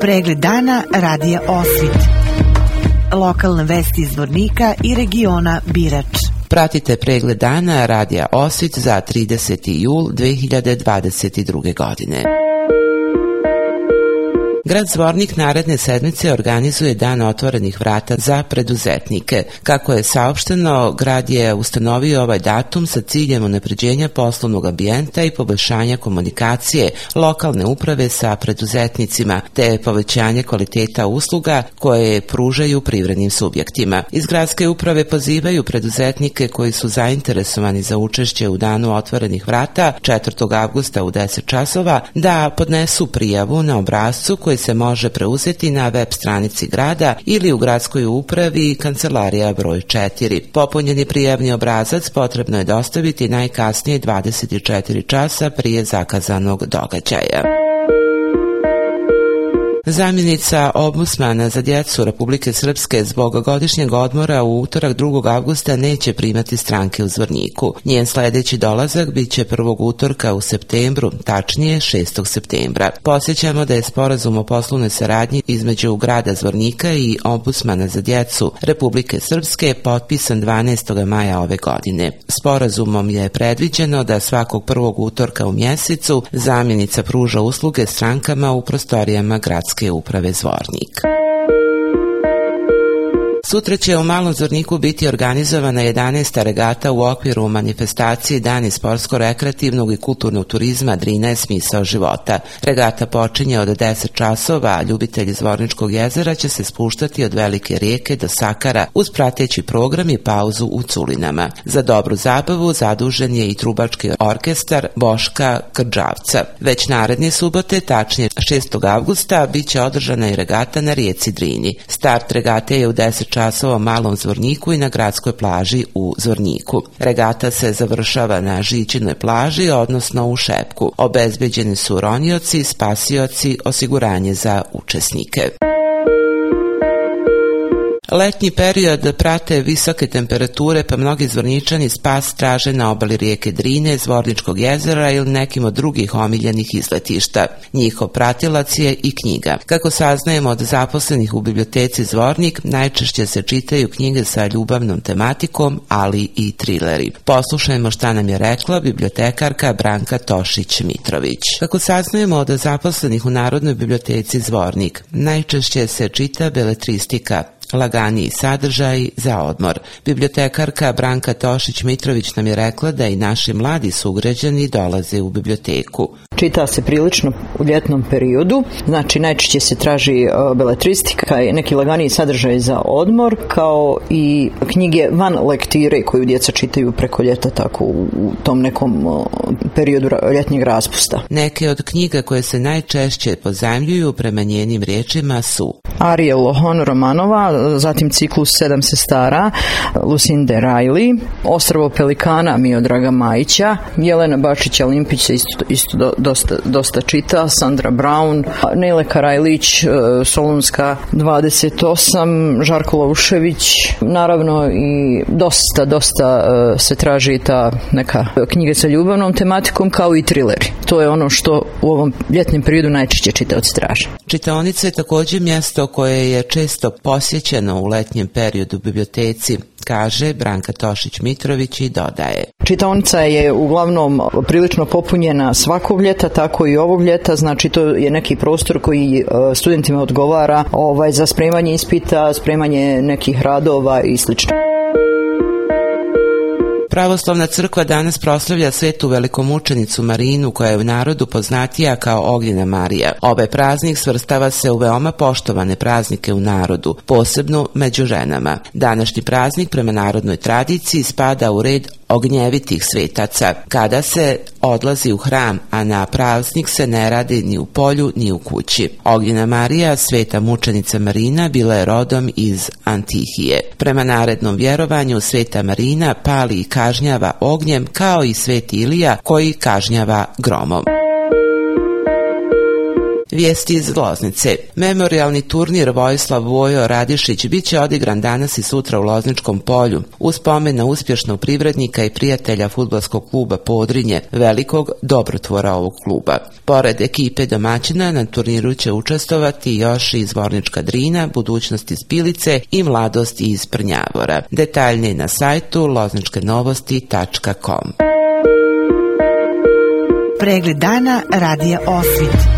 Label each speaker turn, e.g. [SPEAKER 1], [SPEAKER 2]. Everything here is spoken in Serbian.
[SPEAKER 1] Pregled dana radija Osvit. Lokalne vesti iz Vornika i regiona Birač.
[SPEAKER 2] Pratite pregled dana radija Osvit za 30. jul 2022. godine. Grad Zvornik naredne sedmice organizuje dan otvorenih vrata za preduzetnike. Kako je saopšteno, grad je ustanovio ovaj datum sa ciljem unapređenja poslovnog ambijenta i poboljšanja komunikacije lokalne uprave sa preduzetnicima, te povećanje kvaliteta usluga koje pružaju privrednim subjektima. Iz gradske uprave pozivaju preduzetnike koji su zainteresovani za učešće u danu otvorenih vrata 4. avgusta u 10 časova da podnesu prijavu na obrazcu koji se može preuzeti na web stranici grada ili u gradskoj upravi kancelarija broj 4. Popunjeni prijavni obrazac potrebno je dostaviti najkasnije 24 časa prije zakazanog događaja. Zamjenica obusmana za djecu Republike Srpske zbog godišnjeg odmora u utorak 2. augusta neće primati stranke u Zvorniku. Njen sljedeći dolazak bit će prvog utorka u septembru, tačnije 6. septembra. Posjećamo da je sporazum o poslovnoj saradnji između grada Zvornika i obusmana za djecu Republike Srpske potpisan 12. maja ove godine. Sporazumom je predviđeno da svakog prvog utorka u mjesecu zamjenica pruža usluge strankama u prostorijama gradske technické uprave Zvornik. Sutra će u Malom Zorniku biti organizovana 11. regata u okviru manifestacije Dani sportsko-rekreativnog i kulturnog turizma Drina je smisao života. Regata počinje od 10 časova, a ljubitelji Zvorničkog jezera će se spuštati od Velike rijeke do Sakara uz prateći program i pauzu u Culinama. Za dobru zabavu zadužen je i trubački orkestar Boška Krđavca. Već naredne subote, tačnije 6. augusta, bit će održana i regata na rijeci Drini. Start regate je u 10 časova Malom Zvorniku i na gradskoj plaži u Zvorniku. Regata se završava na Žičinoj plaži, odnosno u Šepku. Obezbeđeni su ronioci, spasioci, osiguranje za učesnike. Letnji period prate visoke temperature, pa mnogi zvorničani spas traže na obali rijeke Drine, Zvorničkog jezera ili nekim od drugih omiljenih izletišta. Njihov pratilac je i knjiga. Kako saznajemo od zaposlenih u biblioteci Zvornik, najčešće se čitaju knjige sa ljubavnom tematikom, ali i trileri. Poslušajmo šta nam je rekla bibliotekarka Branka Tošić-Mitrović. Kako saznajemo od zaposlenih u Narodnoj biblioteci Zvornik, najčešće se čita beletristika, laganiji sadržaj za odmor. Bibliotekarka Branka Tošić-Mitrović nam je rekla da i naši mladi sugrađani dolaze u biblioteku.
[SPEAKER 3] Čita se prilično u ljetnom periodu, znači najčešće se traži e, beletristika i neki laganiji sadržaj za odmor, kao i knjige van lektire koju djeca čitaju preko ljeta tako u tom nekom e, periodu ljetnjeg raspusta.
[SPEAKER 2] Neke od knjiga koje se najčešće pozajmljuju prema njenim riječima su
[SPEAKER 3] Ariel Lohon romanova, zatim ciklus Sedam sestara Lucinde Riley, Ostrvo pelikana Draga Majića, Jelena bačića Olimpić se isto, isto dosta, dosta čita, Sandra Brown, Nele Karajlić, e, Solunska 28, Žarko Laušević, naravno i dosta, dosta e, se traži ta neka knjiga sa ljubavnom tematikom kao i trileri to je ono što u ovom ljetnim periodu najčešće čitaoci traže.
[SPEAKER 2] Čitaonica je također mjesto koje je često posjećeno u letnjem periodu u biblioteci, kaže Branka Tošić-Mitrović i dodaje.
[SPEAKER 3] Čitaonica je uglavnom prilično popunjena svakog ljeta, tako i ovog ljeta, znači to je neki prostor koji e, studentima odgovara ovaj, za spremanje ispita, spremanje nekih radova i slično.
[SPEAKER 2] Pravoslovna crkva danas proslavlja svetu velikomučenicu Marinu koja je u narodu poznatija kao Ognjena Marija. Ove ovaj praznik svrstava se u veoma poštovane praznike u narodu, posebno među ženama. Današnji praznik prema narodnoj tradiciji spada u red ognjevitih svetaca, kada se odlazi u hram, a na praznik se ne radi ni u polju ni u kući. Ognjena Marija, sveta mučenica Marina, bila je rodom iz Antihije. Prema narednom vjerovanju, sveta Marina pali i kažnjava ognjem kao i sveti Ilija koji kažnjava gromom. Vijesti iz Loznice. Memorialni turnir Vojislav Vojo Radišić bit će odigran danas i sutra u Lozničkom polju u spomen na uspješnog privrednika i prijatelja futbolskog kluba Podrinje, velikog dobrotvora ovog kluba. Pored ekipe domaćina na turniru će učestovati još i Zvornička Drina, Budućnost iz Pilice i Mladost iz Prnjavora. Detaljnije na sajtu lozničkenovosti.com
[SPEAKER 1] Pregled dana radija Osvit